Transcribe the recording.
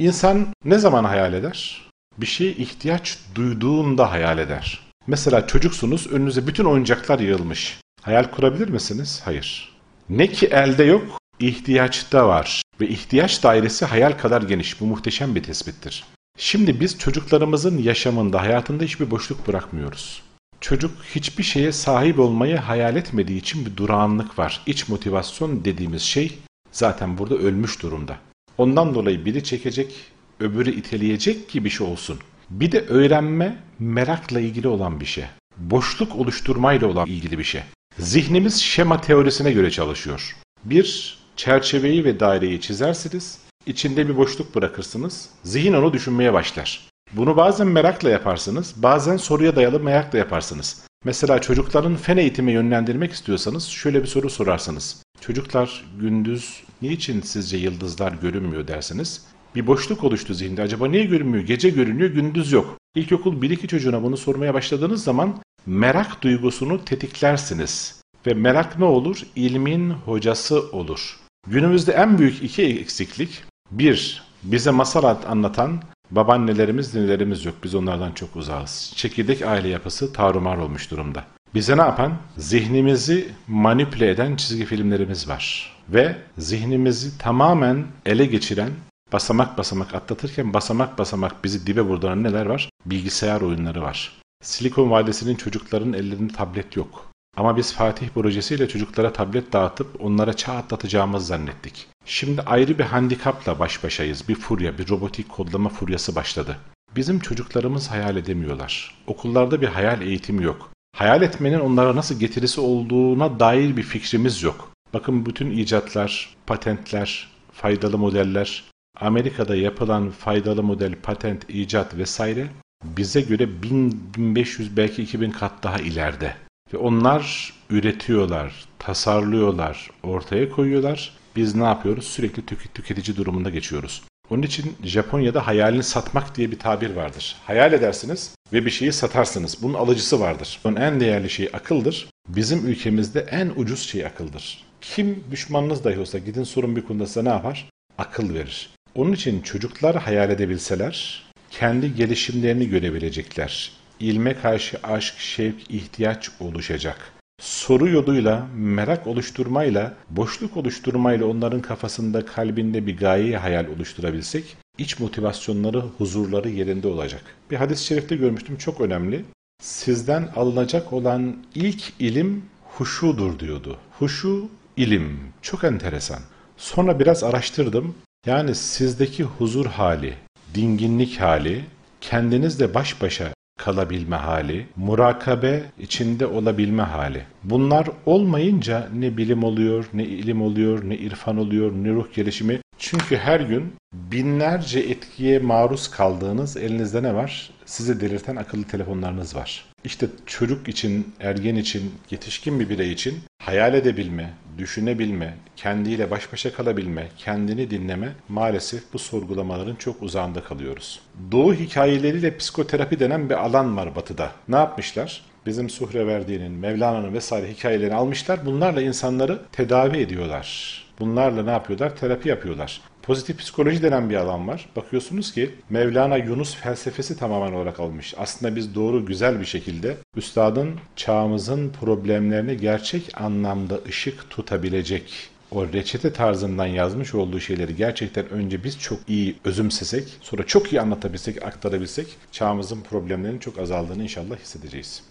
İnsan ne zaman hayal eder? Bir şeye ihtiyaç duyduğunda hayal eder. Mesela çocuksunuz, önünüze bütün oyuncaklar yığılmış. Hayal kurabilir misiniz? Hayır. Ne ki elde yok, ihtiyaçta var. Ve ihtiyaç dairesi hayal kadar geniş. Bu muhteşem bir tespittir. Şimdi biz çocuklarımızın yaşamında, hayatında hiçbir boşluk bırakmıyoruz. Çocuk hiçbir şeye sahip olmayı hayal etmediği için bir durağanlık var. İç motivasyon dediğimiz şey zaten burada ölmüş durumda. Ondan dolayı biri çekecek, öbürü iteleyecek ki bir şey olsun. Bir de öğrenme merakla ilgili olan bir şey. Boşluk oluşturmayla olan ilgili bir şey. Zihnimiz şema teorisine göre çalışıyor. Bir çerçeveyi ve daireyi çizersiniz, içinde bir boşluk bırakırsınız, zihin onu düşünmeye başlar. Bunu bazen merakla yaparsınız, bazen soruya dayalı merakla yaparsınız. Mesela çocukların fen eğitime yönlendirmek istiyorsanız şöyle bir soru sorarsınız. Çocuklar gündüz niçin sizce yıldızlar görünmüyor dersiniz. Bir boşluk oluştu zihinde. Acaba niye görünmüyor? Gece görünüyor, gündüz yok. İlkokul 1-2 çocuğuna bunu sormaya başladığınız zaman merak duygusunu tetiklersiniz. Ve merak ne olur? İlmin hocası olur. Günümüzde en büyük iki eksiklik. Bir, bize masal anlatan babaannelerimiz, ninelerimiz yok. Biz onlardan çok uzağız. Çekirdek aile yapısı tarumar olmuş durumda. Bize ne yapan? Zihnimizi manipüle eden çizgi filmlerimiz var. Ve zihnimizi tamamen ele geçiren, basamak basamak atlatırken basamak basamak bizi dibe vurduran neler var? Bilgisayar oyunları var. Silikon Vadisi'nin çocukların ellerinde tablet yok. Ama biz Fatih projesiyle çocuklara tablet dağıtıp onlara çağ atlatacağımızı zannettik. Şimdi ayrı bir handikapla baş başayız. Bir furya, bir robotik kodlama furyası başladı. Bizim çocuklarımız hayal edemiyorlar. Okullarda bir hayal eğitimi yok. Hayal etmenin onlara nasıl getirisi olduğuna dair bir fikrimiz yok. Bakın bütün icatlar, patentler, faydalı modeller, Amerika'da yapılan faydalı model, patent, icat vesaire bize göre 1000, 1500 belki 2000 kat daha ileride. Ve onlar üretiyorlar, tasarlıyorlar, ortaya koyuyorlar. Biz ne yapıyoruz? Sürekli tük tüketici durumunda geçiyoruz. Onun için Japonya'da hayalini satmak diye bir tabir vardır. Hayal edersiniz ve bir şeyi satarsınız. Bunun alıcısı vardır. Onun en değerli şey akıldır. Bizim ülkemizde en ucuz şey akıldır. Kim düşmanınız dahi olsa gidin sorun bir konuda size ne yapar? Akıl verir. Onun için çocuklar hayal edebilseler kendi gelişimlerini görebilecekler. İlme karşı aşk, şevk, ihtiyaç oluşacak. Soru yoluyla, merak oluşturmayla, boşluk oluşturmayla onların kafasında, kalbinde bir gayeyi hayal oluşturabilsek, iç motivasyonları, huzurları yerinde olacak. Bir hadis-i şerifte görmüştüm, çok önemli. Sizden alınacak olan ilk ilim huşudur diyordu. Huşu, ilim. Çok enteresan. Sonra biraz araştırdım. Yani sizdeki huzur hali, dinginlik hali, kendinizle baş başa kalabilme hali, murakabe içinde olabilme hali. Bunlar olmayınca ne bilim oluyor, ne ilim oluyor, ne irfan oluyor, ne ruh gelişimi. Çünkü her gün binlerce etkiye maruz kaldığınız elinizde ne var? Sizi delirten akıllı telefonlarınız var. İşte çocuk için, ergen için, yetişkin bir birey için hayal edebilme, düşünebilme, kendiyle baş başa kalabilme, kendini dinleme maalesef bu sorgulamaların çok uzağında kalıyoruz. Doğu hikayeleriyle psikoterapi denen bir alan var batıda. Ne yapmışlar? Bizim Suhreverdi'nin, Mevlana'nın vesaire hikayelerini almışlar. Bunlarla insanları tedavi ediyorlar. Bunlarla ne yapıyorlar? Terapi yapıyorlar. Pozitif psikoloji denen bir alan var. Bakıyorsunuz ki Mevlana Yunus felsefesi tamamen olarak almış. Aslında biz doğru güzel bir şekilde üstadın çağımızın problemlerine gerçek anlamda ışık tutabilecek o reçete tarzından yazmış olduğu şeyleri gerçekten önce biz çok iyi özümsesek, sonra çok iyi anlatabilsek, aktarabilsek çağımızın problemlerinin çok azaldığını inşallah hissedeceğiz.